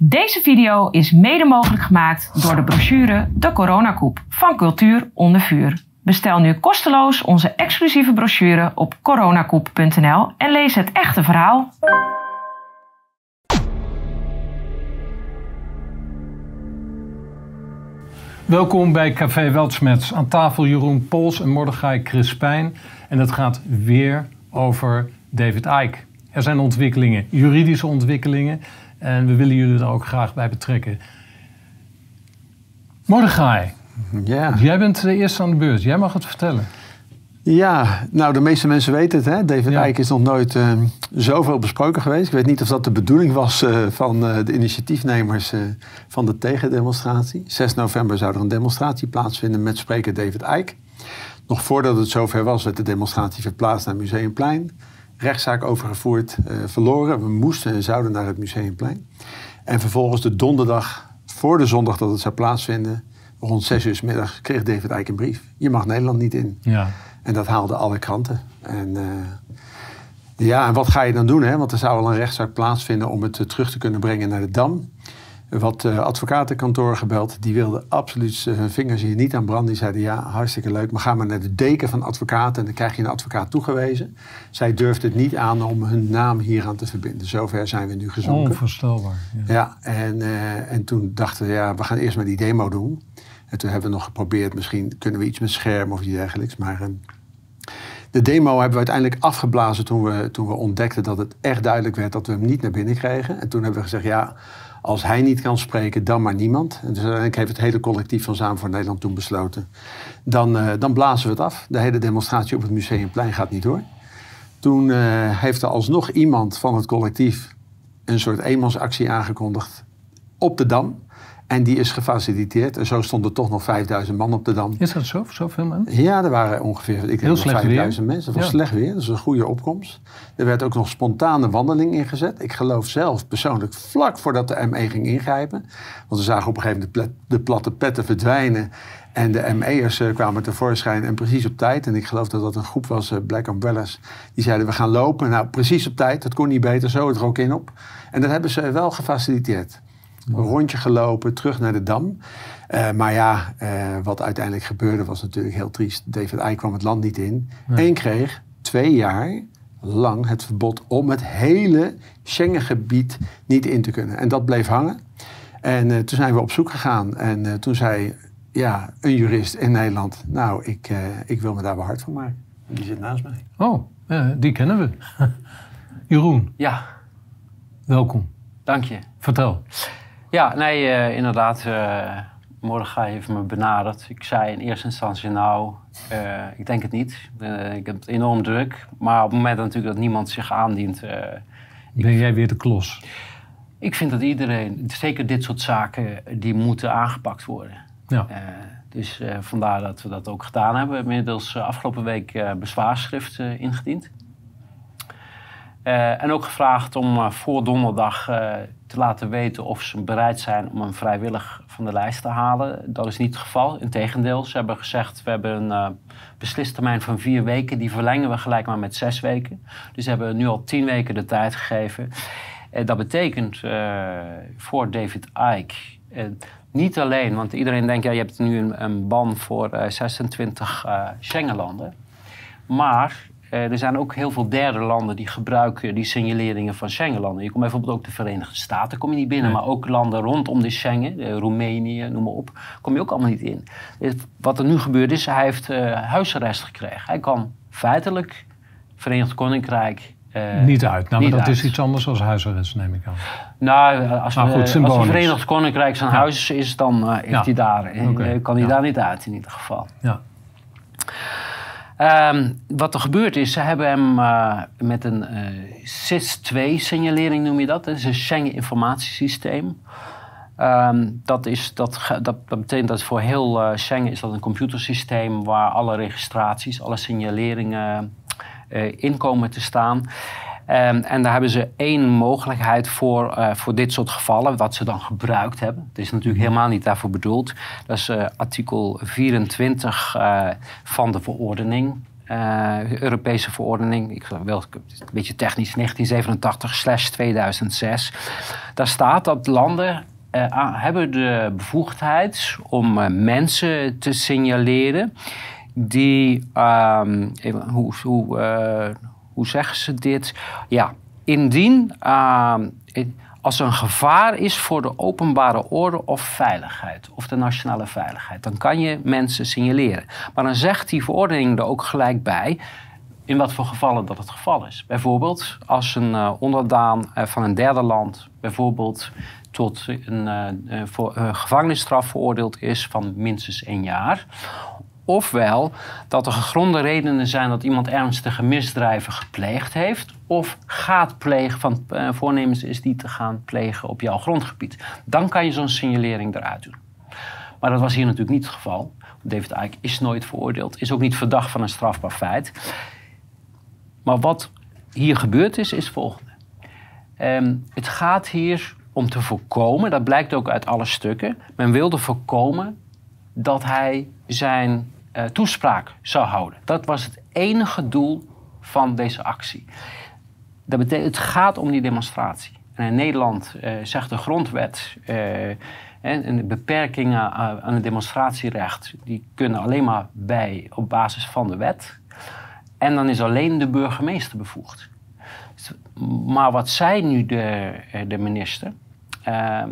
Deze video is mede mogelijk gemaakt door de brochure De Coronakoep van Cultuur onder vuur. Bestel nu kosteloos onze exclusieve brochure op coronakoep.nl en lees het echte verhaal. Welkom bij Café Weltschmerz. Aan tafel Jeroen Pols en Mordechai Crispijn. En het gaat weer over David Icke. Er zijn ontwikkelingen, juridische ontwikkelingen. En we willen jullie daar ook graag bij betrekken. Mordechai, Ja. jij bent de eerste aan de beurt. Jij mag het vertellen. ja, nou de meeste mensen weten het. Hè? David Ja. Is nog nooit eh, zoveel besproken geweest. Ik weet niet of dat de bedoeling was eh, van eh, de initiatiefnemers eh, van de tegendemonstratie. 6 november zou er een demonstratie plaatsvinden met spreker David Icke. Nog voordat het zover was, werd de demonstratie verplaatst naar Museumplein. Rechtszaak overgevoerd, eh, verloren. We moesten en zouden naar het Museumplein. En vervolgens de donderdag, voor de zondag dat het zou plaatsvinden, rond 6 uur 's middag, kreeg David Icke een brief. Je mag Nederland niet in. Ja. En dat haalde alle kranten. En eh, ja, en wat ga je dan doen? Hè? Want er zou al een rechtszaak plaatsvinden om het eh, terug te kunnen brengen naar de Dam. Wat eh advocatenkantoor gebeld. Die wilden absoluut hun vingers hier niet aan branden. Die zeiden ja, hartstikke leuk. Maar ga maar naar de deken van advocaten en dan krijg je een advocaat toegewezen. Zij durfden het niet aan om hun naam hieraan te verbinden. Zover zijn we nu gezonken. Onvoorstelbaar. Ja. Ja, en, eh, en toen dachten we, ja, we gaan eerst maar die demo doen. En toen hebben we nog geprobeerd, misschien kunnen we iets met scherm of iets dergelijks. Maar eh, de demo hebben we uiteindelijk afgeblazen toen we, toen we ontdekten dat het echt duidelijk werd dat we hem niet naar binnen kregen. En toen hebben we gezegd, ja, als hij niet kan spreken, dan maar niemand. En dus uiteindelijk heeft het hele collectief van Samen voor Nederland toen besloten. Dan, eh, dan blazen we het af. De hele demonstratie op het Museumplein gaat niet door. Toen eh, heeft er alsnog iemand van het collectief een soort eenmansactie aangekondigd op de Dam. En die is gefaciliteerd. En zo stonden toch nog 5000 man op de Dam. Is dat zo? Zoveel mensen? Ja, er waren ongeveer ik denk Heel nog slecht 5000 weer. mensen. Het was Ja. slecht weer, dus een goede opkomst. Er werd ook nog spontane wandeling ingezet. Ik geloof zelf persoonlijk vlak voordat de ME ging ingrijpen. Want we zagen op een gegeven moment de platte petten verdwijnen. En de ME'ers eh, kwamen tevoorschijn en precies op tijd. En ik geloof dat dat een groep was, eh, Black Umbrellas. Die zeiden we gaan lopen. Nou, precies op tijd. Dat kon niet beter, zo het er ook in op. En dat hebben ze wel gefaciliteerd. Een rondje gelopen, terug naar de Dam. Eh, maar ja, eh, wat uiteindelijk gebeurde was natuurlijk heel triest. David Icke kwam het land niet in. En kreeg twee jaar lang het verbod om het hele Schengengebied niet in te kunnen. En dat bleef hangen. En eh, toen zijn we op zoek gegaan. En eh, toen zei ja, een jurist in Nederland... nou, ik, eh, ik wil me daar wel hard van maken. Die zit naast mij. Oh, ja, die kennen we. Jeroen, Ja, welkom. dank je. Vertel. Ja, nee, eh, inderdaad. eh Mordechai heeft me benaderd. Ik zei in eerste instantie, nou, eh, ik denk het niet. Ik heb het enorm druk. Maar op het moment natuurlijk dat niemand zich aandient... Ben jij weer de klos? ik vind dat iedereen, zeker dit soort zaken, die moeten aangepakt worden. Ja. Dus vandaar dat we dat ook gedaan hebben. Inmiddels afgelopen week bezwaarschrift ingediend. En ook gevraagd om voor donderdag te laten weten of ze bereid zijn om hem vrijwillig van de lijst te halen. Dat is niet het geval. Integendeel, ze hebben gezegd we hebben een uh, beslistermijn van vier weken. Die verlengen we gelijk maar met zes weken. Dus ze hebben nu al tien weken de tijd gegeven. Uh, dat betekent uh, voor David Icke niet alleen, want iedereen denkt ja je hebt nu een, een ban voor uh, 26 Schengenlanden. Maar uh, er zijn ook heel veel derde landen die gebruiken die signaleringen van Schengenlanden. Je komt bijvoorbeeld ook de Verenigde Staten kom je niet binnen, nee. maar ook landen rondom de Schengen, uh, Roemenië, noem maar op, kom je ook allemaal niet in. Dus wat er nu gebeurd is, hij heeft uh, huisarrest gekregen. Hij kan feitelijk Verenigd Koninkrijk uh, niet uit. Nou, maar dat uit. is iets anders dan huisarrest, neem ik aan. Nou, als, nou, goed, als het Verenigd Koninkrijk zijn ja. huis is, dan uh, heeft ja. hij daar, okay. kan hij ja. daar niet uit in ieder geval. Ja. Um, wat er gebeurd is, ze hebben hem uh, met een uh, SIS-2-signalering, noem je dat. Dat is een Schengen-informatiesysteem. Um, dat, is, dat, dat, betekent dat voor heel uh, Schengen is dat een computersysteem waar alle registraties, alle signaleringen in komen te staan. Um, en daar hebben ze één mogelijkheid voor, uh, voor dit soort gevallen, wat ze dan gebruikt hebben. Het is natuurlijk helemaal niet daarvoor bedoeld. Dat is uh, artikel 24 uh, van de verordening. uh, Europese verordening, ik wel een beetje technisch, 1987-2006. Daar staat dat landen uh, hebben de bevoegdheid om uh, mensen te signaleren die, even, hoe, hoe, hoe zeggen ze dit? Ja, indien ehm, als er een gevaar is voor de openbare orde of veiligheid, of de nationale veiligheid, dan kan je mensen signaleren. Maar dan zegt die verordening er ook gelijk bij in wat voor gevallen dat het geval is. Bijvoorbeeld als een uh, onderdaan uh, van een derde land bijvoorbeeld tot een voor, gevangenisstraf veroordeeld is van minstens één jaar. Ofwel dat er gegronde redenen zijn dat iemand ernstige misdrijven gepleegd heeft. Of gaat plegen van uh, voornemens is die te gaan plegen op jouw grondgebied. Dan kan je zo'n signalering eruit doen. Maar dat was hier natuurlijk niet het geval. David Icke is nooit veroordeeld, is ook niet verdacht van een strafbaar feit. Maar wat hier gebeurd is, is het volgende. Um, het gaat hier om te voorkomen, dat blijkt ook uit alle stukken. Men wilde voorkomen dat hij zijn uh, toespraak zou houden. Dat was het enige doel van deze actie. Dat betekent, het gaat om die demonstratie. En in Nederland uh, zegt de grondwet uh, en de beperkingen aan het demonstratierecht, die kunnen alleen maar bij op basis van de wet. En dan is alleen de burgemeester bevoegd. Maar wat zei nu de, de minister? Ehm,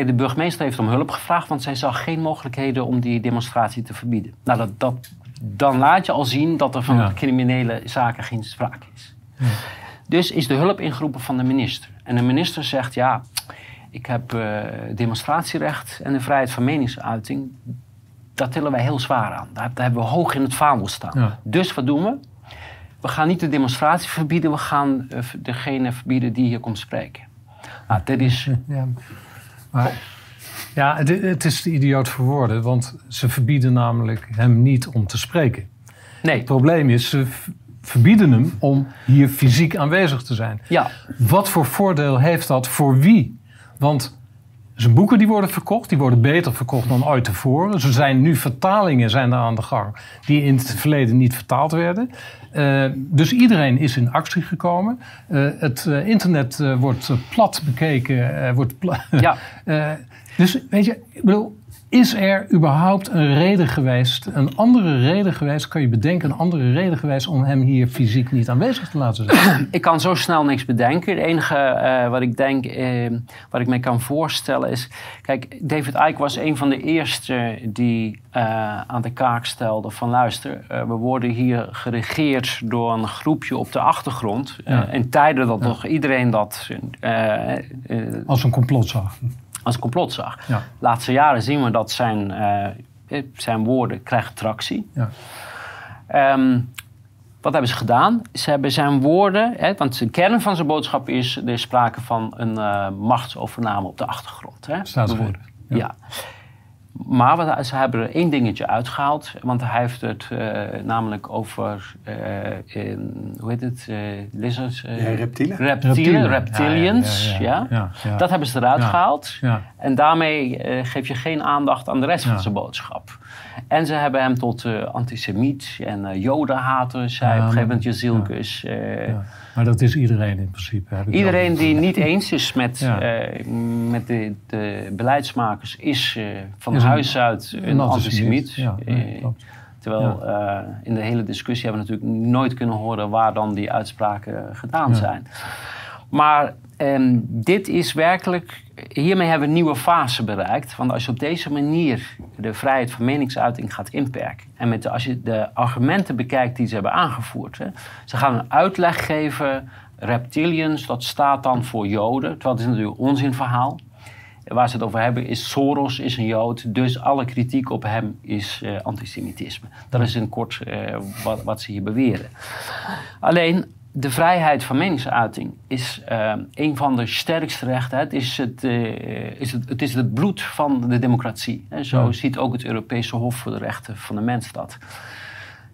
Kijk, de burgemeester heeft om hulp gevraagd, want zij zag geen mogelijkheden om die demonstratie te verbieden. Nou, dat, dat, dan laat je al zien dat er van criminele zaken geen sprake is. Ja. Dus is de hulp ingeroepen van de minister. En de minister zegt, ja, ik heb uh, demonstratierecht en de vrijheid van meningsuiting. Dat tillen wij heel zwaar aan. Daar, daar hebben we hoog in het vaandel staan. Ja. Dus wat doen we? We gaan niet de demonstratie verbieden, we gaan uh, degene verbieden die hier komt spreken. Nou, dit is... Ja. Maar, ja, het, het is de idioot voor woorden, want ze verbieden namelijk hem niet om te spreken. Nee. Het probleem is, ze verbieden hem om hier fysiek aanwezig te zijn. Ja. Wat voor voordeel heeft dat voor wie? Want zijn boeken die worden verkocht, die worden beter verkocht dan ooit tevoren. Er zijn nu vertalingen zijn er aan de gang die in het verleden niet vertaald werden. Uh, dus iedereen is in actie gekomen. Uh, het uh, internet wordt plat bekeken. wordt pla ja. dus weet je, ik bedoel, is er überhaupt een reden geweest, een andere reden geweest, kan je bedenken, een andere reden geweest om hem hier fysiek niet aanwezig te laten zijn? Ik kan zo snel niks bedenken. Het enige uh, wat ik denk, uh, wat ik me kan voorstellen is, kijk, David Icke was een van de eerste die uh, aan de kaak stelde van luister, we worden hier geregeerd door een groepje op de achtergrond. Ja. in tijden dat ja. nog iedereen dat... Als een complot zag als complot zag. Ja. Laatste jaren zien we dat zijn, uh, zijn woorden krijgen tractie. Ja. Um, wat hebben ze gedaan? Ze hebben zijn woorden, hè, want de kern van zijn boodschap is: er is sprake van een uh, machtsovername op de achtergrond. Hè? Staatsgreep. Ja. ja. Maar wat, ze hebben er één dingetje uitgehaald, want hij heeft het uh, namelijk over, uh, in, hoe heet het, uh, lizards? ja, reptielen. Reptielen, reptilians, ja, ja, ja, Dat hebben ze eruit gehaald. En daarmee geef je geen aandacht aan de rest van zijn boodschap. En ze hebben hem tot antisemiet en jodenhater, zei op een gegeven moment Jezilkus. Maar dat is iedereen in principe. Iedereen die niet eens is met, uh, met de, de, beleidsmakers is uh, van is huis uit een, een antisemiet. Ja, nee, terwijl ja. in de hele discussie hebben we natuurlijk nooit kunnen horen waar dan die uitspraken gedaan zijn. Maar um, dit is werkelijk, hiermee hebben we een nieuwe fase bereikt. Want als je op deze manier de vrijheid van meningsuiting gaat inperken. En met als je de argumenten bekijkt die ze hebben aangevoerd. Hè, ze gaan een uitleg geven. Reptilians, dat staat dan voor Joden. Terwijl het is natuurlijk onzinverhaal. Waar ze het over hebben is Soros is een Jood. Dus alle kritiek op hem is uh, antisemitisme. Dat is in kort uh, wat, wat ze hier beweren. Alleen de vrijheid van meningsuiting is uh, een van de sterkste rechten. Het is het, uh, is het, het, is het bloed van de democratie. En zo ja. ziet ook het Europese Hof voor de Rechten van de Mens dat.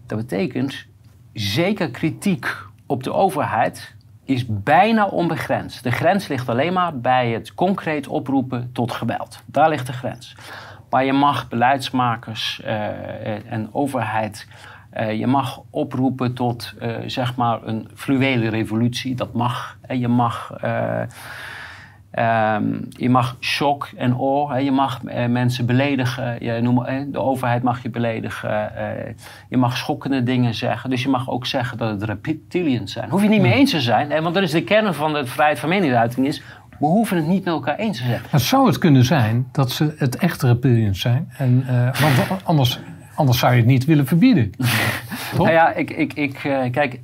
Dat betekent zeker kritiek op de overheid is bijna onbegrensd. De grens ligt alleen maar bij het concreet oproepen tot geweld. Daar ligt de grens. Maar je mag beleidsmakers uh, en overheid Eh, je mag oproepen tot eh, zeg maar een fluwele revolutie. Dat mag. En je mag. eh, ehm, je mag shock en awe, hè. je mag mensen beledigen, je noem, de overheid mag je beledigen, je mag schokkende dingen zeggen. Dus je mag ook zeggen dat het reptilians zijn. Hoef je niet mee eens te zijn, hè, want dat is de kern van de vrijheid van meningsuiting is, we hoeven het niet met elkaar eens te zijn. Maar zou het kunnen zijn dat ze het echte reptilians zijn? En, want anders, anders zou je het niet willen verbieden. Nou ja, ik, ik, ik eh, kijk,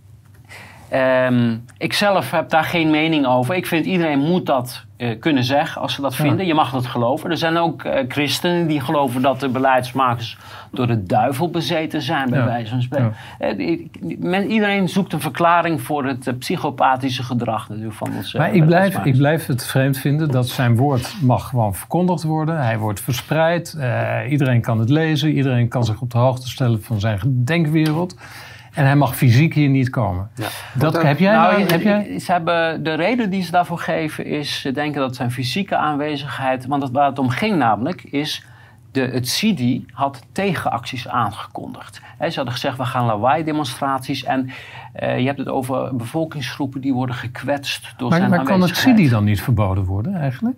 ehm, ik zelf heb daar geen mening over. Ik vind iedereen moet dat eh, kunnen zeggen als ze dat Ja. vinden. Je mag dat geloven. Er zijn ook eh, christenen die geloven dat de beleidsmakers door de duivel bezeten zijn, bij Ja. wijze van spreken. Eh, men- iedereen zoekt een verklaring voor het psychopathische gedrag natuurlijk van onze Maar ik blijf, ik blijf het vreemd vinden dat zijn woord mag gewoon verkondigd worden. Hij wordt verspreid. iedereen kan het lezen. Iedereen kan zich op de hoogte stellen van zijn denkwereld. En hij mag fysiek hier niet komen. Ja. Dat, heb jij, Nou, nou- heb jij? Ze hebben, de reden die ze daarvoor geven is, ze denken dat zijn fysieke aanwezigheid, want het, waar het om ging namelijk, is de, het CIDI had tegenacties aangekondigd. Hè, ze hadden gezegd, we gaan lawaai-demonstraties en eh, je hebt het over bevolkingsgroepen die worden gekwetst door Maar, zijn maar kan het. CIDI dan niet verboden worden eigenlijk?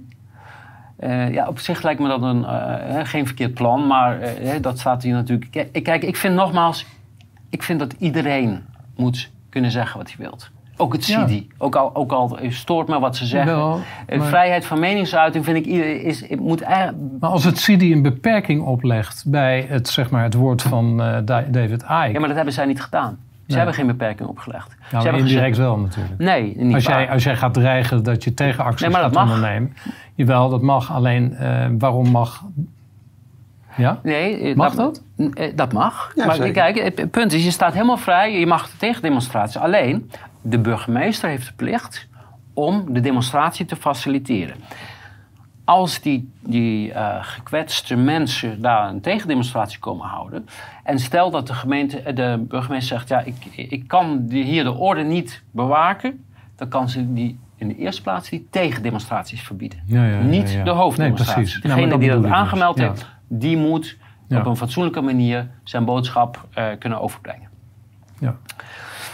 Eh, ja, op zich lijkt me dat een, eh, hè, geen verkeerd plan, maar hè, dat staat hier natuurlijk. Kijk, ik vind nogmaals, ik vind dat iedereen moet kunnen zeggen wat hij wilt. Ook het Ja. CIDI. Ook, al, ook al stoort me wat ze zeggen. Wel, Eh, maar- Vrijheid van meningsuiting vind ik is, moet eigenlijk. Maar als het CIDI een beperking oplegt bij het, zeg maar, het woord van eh, Da- David Icke... Ja, maar dat hebben zij niet gedaan. Ze Nee. hebben geen beperking opgelegd. ze nou, hebben indirect gezegd- wel natuurlijk. Nee, niet Als waar. jij, als jij gaat dreigen dat je tegenacties Nee, maar dat gaat mag. ondernemen. Jawel, dat mag. Alleen, eh, waarom mag... Ja? Nee, eh, Mag dat? Eh, Dat mag. Ja, maar zeker. kijk, het punt is, je staat helemaal vrij. Je mag tegen demonstraties. Alleen, de burgemeester heeft de plicht om de demonstratie te faciliteren. Als die, die eh, gekwetste mensen daar een tegendemonstratie komen houden... en stel dat de, gemeente, de burgemeester zegt... ja, ik, ik kan hier de orde niet bewaken... dan kan ze die in de eerste plaats die tegendemonstraties verbieden. Ja, ja, ja, niet ja. de hoofddemonstratie. Nee, Degene dat die dat dus. aangemeld Ja. heeft, die moet Ja. op een fatsoenlijke manier zijn boodschap eh, kunnen overbrengen. ja.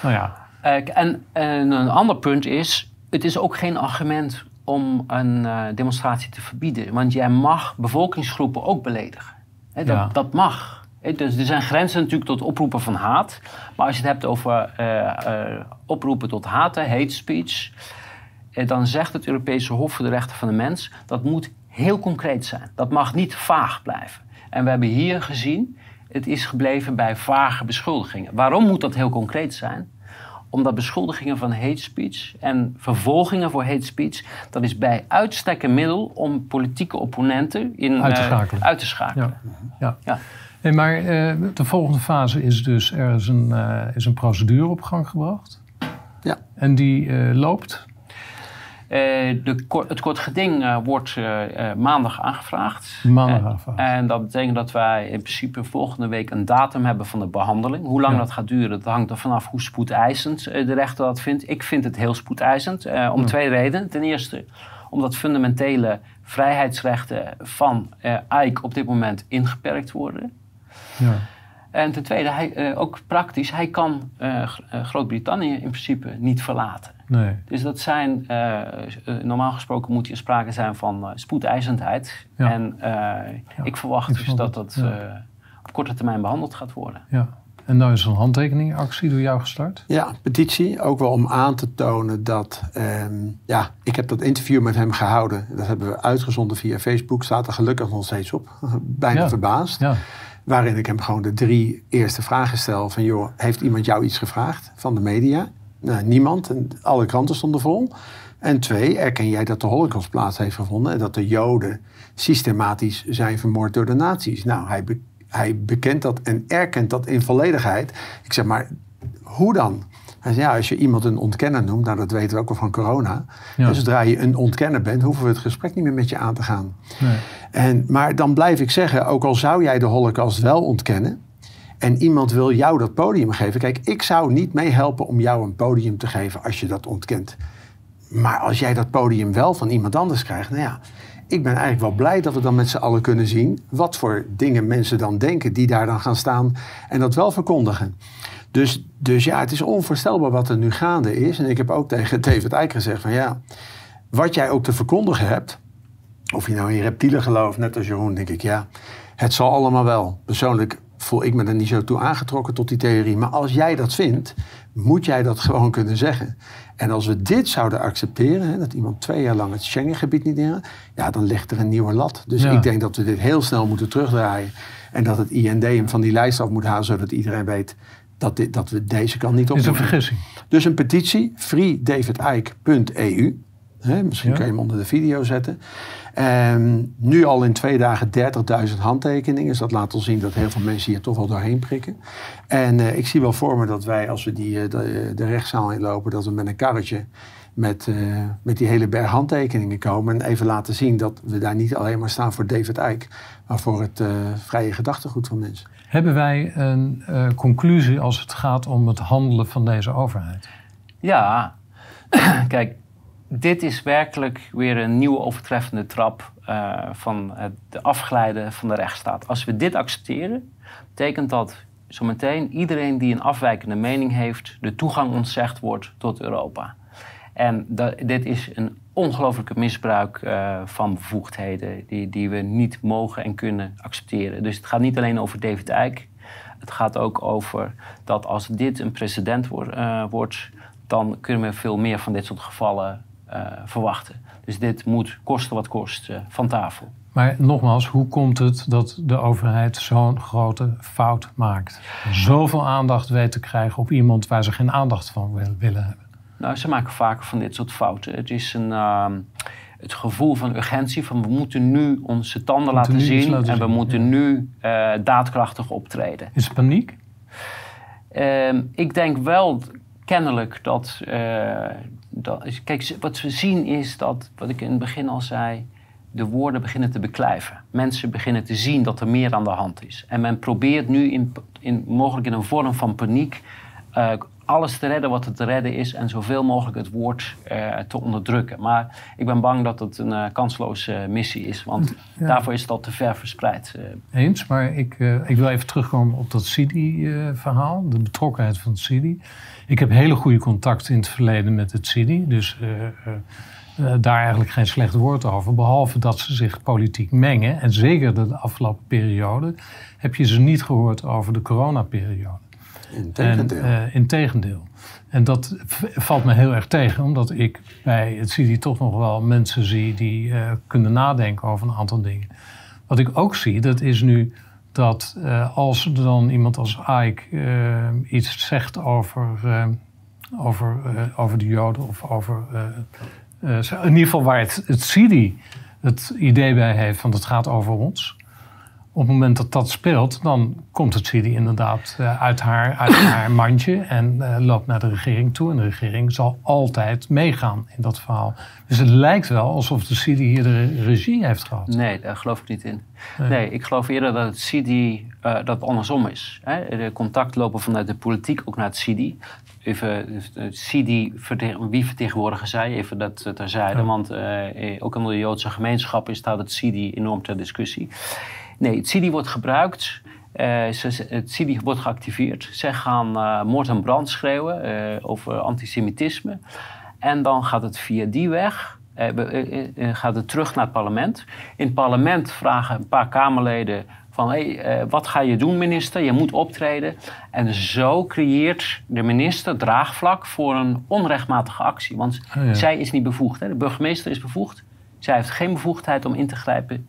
Nou ja, Eh, en, en een ander punt is, het is ook geen argument om een eh, demonstratie te verbieden. Want jij mag bevolkingsgroepen ook beledigen. Dat, Ja. dat mag. Dus er zijn grenzen natuurlijk tot oproepen van haat. Maar als je het hebt over oproepen tot haat, hè, hate speech... dan zegt het Europese Hof voor de Rechten van de Mens... dat moet heel concreet zijn. Dat mag niet vaag blijven. En we hebben hier gezien, het is gebleven bij vage beschuldigingen. Waarom moet dat heel concreet zijn? Omdat beschuldigingen van hate speech en vervolgingen voor hate speech... dat is bij uitstek een middel om politieke opponenten in, Uit te eh, schakelen. uit te schakelen. ja. ja. Ja. Nee, maar eh, de volgende fase is dus, er is een, eh, is een procedure op gang gebracht. Ja. En die eh, loopt. Eh, de, het kort geding eh, wordt eh, maandag aangevraagd. Maandag aangevraagd. En dat betekent dat wij in principe volgende week een datum hebben van de behandeling. Hoe lang Ja. dat gaat duren, dat hangt er vanaf hoe spoedeisend de rechter dat vindt. Ik vind het heel spoedeisend, om twee redenen. Ten eerste omdat fundamentele vrijheidsrechten van Ike op dit moment ingeperkt worden. Ja. En ten tweede, hij, ook praktisch, hij kan Gr- Groot-Brittannië in principe niet verlaten. Nee. Dus dat zijn, eh, eh, normaal gesproken moet hier sprake zijn van eh, spoedeisendheid. Ja. En eh, ik verwacht ik dus dat dat ja. eh, op korte termijn behandeld gaat worden. Ja. En nou is er een handtekeningactie door jou gestart. Ja, petitie. Ook wel om aan te tonen dat... ehm, ja, ik heb dat interview met hem gehouden. Dat hebben we uitgezonden via Facebook. Staat er gelukkig nog steeds op. Bijna Ja. verbaasd. Ja. Waarin ik hem gewoon de drie eerste vragen stel. Van joh, heeft iemand jou iets gevraagd van de media? Nou, niemand. Alle kranten stonden vol. En twee, erken jij dat de holocaust plaats heeft gevonden... en dat de joden systematisch zijn vermoord door de nazi's? Nou, hij, be- hij bekent dat en erkent dat in volledigheid. Ik zeg maar, hoe dan? Hij zei, ja, als je iemand een ontkenner noemt, nou dat weten we ook wel van corona. Ja. En zodra je een ontkenner bent, hoeven we het gesprek niet meer met je aan te gaan. Nee. En, maar dan blijf ik zeggen, ook al zou jij de holocaust wel ontkennen... en iemand wil jou dat podium geven... kijk, ik zou niet meehelpen om jou een podium te geven als je dat ontkent. Maar als jij dat podium wel van iemand anders krijgt, nou ja... ik ben eigenlijk wel blij dat we dan met z'n allen kunnen zien wat voor dingen mensen dan denken die daar dan gaan staan en dat wel verkondigen. Dus, dus ja, het is onvoorstelbaar wat er nu gaande is. En ik heb ook tegen David Eyck gezegd van ja, wat jij ook te verkondigen hebt, of je nou in reptielen gelooft, net als Jeroen, denk ik ja, het zal allemaal wel. Persoonlijk voel ik me er niet zo toe aangetrokken tot die theorie. Maar als jij dat vindt, moet jij dat gewoon kunnen zeggen. En als we dit zouden accepteren, hè, dat iemand twee jaar lang het Schengengebied niet in, ja, dan ligt er een nieuwe lat. Dus Ja. ik denk dat we dit heel snel moeten terugdraaien. En dat het IND hem van die lijst af moet halen, zodat iedereen weet dat, dit, dat we deze kant niet op is een vergissing. Dus een petitie, freedavidike.eu. Hè, misschien Ja. kan je hem onder de video zetten. Ehm, nu al in twee dagen 30.000 handtekeningen. Dus dat laat al zien dat heel veel mensen hier toch wel doorheen prikken. En eh, ik zie wel voor me dat wij, als we die, eh, de, de rechtszaal inlopen, dat we met een karretje met, eh, met die hele berg handtekeningen komen. En even laten zien dat we daar niet alleen maar staan voor David Icke, maar voor het eh, vrije gedachtegoed van mensen. Hebben wij een eh, conclusie als het gaat om het handelen van deze overheid? Ja, kijk, dit is werkelijk weer een nieuwe overtreffende trap eh, van het de afglijden van de rechtsstaat. Als we dit accepteren, betekent dat zometeen iedereen die een afwijkende mening heeft, de toegang ontzegd wordt tot Europa. En dat, dit is een ongelooflijke misbruik eh, van bevoegdheden die, die we niet mogen en kunnen accepteren. Dus het gaat niet alleen over David Eyck. Het gaat ook over dat als dit een precedent wordt, eh, wordt dan kunnen we veel meer van dit soort gevallen verwachten. Dus dit moet kosten wat kost eh, van tafel. Maar nogmaals, hoe komt het dat de overheid zo'n grote fout maakt? Zoveel aandacht weet te krijgen op iemand waar ze geen aandacht van wil- willen hebben. Nou, ze maken vaker van dit soort fouten. Het is een, ehm, het gevoel van urgentie van we moeten nu onze tanden moeten laten zien laten en we zien, moeten ja. nu eh, daadkrachtig optreden. Is het paniek? Ehm, ik denk wel kennelijk dat, eh, dat. Kijk, wat we zien is dat, wat ik in het begin al zei. De woorden beginnen te beklijven. Mensen beginnen te zien dat er meer aan de hand is. En men probeert nu, in, in, mogelijk in een vorm van paniek, eh, alles te redden wat er te redden is en zoveel mogelijk het woord eh, te onderdrukken. Maar ik ben bang dat het een eh, kansloze missie is, want Ja. daarvoor is het al te ver verspreid. Eens, maar ik, ik wil even terugkomen op dat CIDI-verhaal, de betrokkenheid van het CIDI. Ik heb hele goede contacten in het verleden met het CIDI, dus eh, eh, eh, daar eigenlijk geen slecht woord over. Behalve dat ze zich politiek mengen, en zeker de afgelopen periode, heb je ze niet gehoord over de coronaperiode. Integendeel. En, integendeel. En dat valt me heel erg tegen, omdat ik bij het CIDI toch nog wel mensen zie die kunnen nadenken over een aantal dingen. Wat ik ook zie, dat is nu dat eh, als er dan iemand als Ike eh, iets zegt over, eh, over, over de Joden of over. in ieder geval waar het, het het idee bij heeft van het gaat over ons. Op het moment dat dat speelt, dan komt het CIDI inderdaad eh, uit, haar, uit haar mandje en eh, loopt naar de regering toe. En de regering zal altijd meegaan in dat verhaal. Dus het lijkt wel alsof de CIDI hier de regie heeft gehad. Nee, daar geloof ik niet in. Nee. Nee, ik geloof eerder dat het CIDI eh, dat andersom is. Hè? De contact lopen vanuit de politiek ook naar het CIDI. Even, vertegen- wie vertegenwoordigen zij? Even dat terzijde. Ja. Want ook in de Joodse gemeenschap staat het CIDI enorm ter discussie. Nee, het CIDI wordt gebruikt. eh, ze- het CIDI wordt geactiveerd. Zij gaan eh, moord en brand schreeuwen eh, over antisemitisme. En dan gaat het via die weg we- gaat het terug naar het parlement. In het parlement vragen een paar Kamerleden van... Hey, wat ga je doen, minister? Je moet optreden. En zo creëert de minister draagvlak voor een onrechtmatige actie. Want Oh ja. zij is niet bevoegd. Hè? De burgemeester is bevoegd. Zij heeft geen bevoegdheid om in te grijpen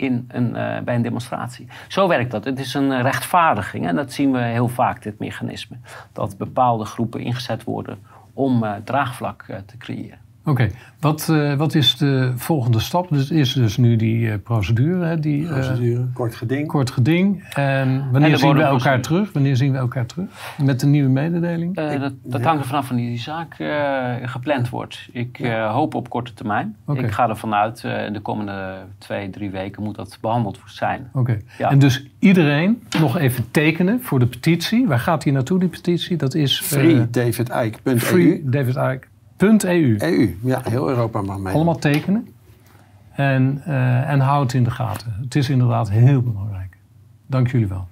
in een, eh, bij een demonstratie. Zo werkt dat. Het is een eh, rechtvaardiging. En dat zien we heel vaak, dit mechanisme. Dat bepaalde groepen ingezet worden om eh, draagvlak te creëren. Oké, wat, eh, wat is de volgende stap? Dus is dus nu die eh, procedure, hè, die eh, Procedure, kort geding. kort geding. En wanneer En de zien we elkaar terug? Wanneer zien we elkaar terug? Met een nieuwe mededeling? Eh, dat dat hangt er vanaf wanneer die zaak eh, gepland wordt. Ik eh, hoop op korte termijn. Oké. Ik ga ervan uit, eh de komende twee, drie weken moet dat behandeld zijn. Oké. Ja. En dus iedereen nog even tekenen voor de petitie. Waar gaat die naartoe, die petitie? Dat is eh, freedavidike.eu. .eu. EU, ja, heel Europa mag mee. Allemaal tekenen en, uh, en houd het in de gaten. Het is inderdaad heel belangrijk. Dank jullie wel.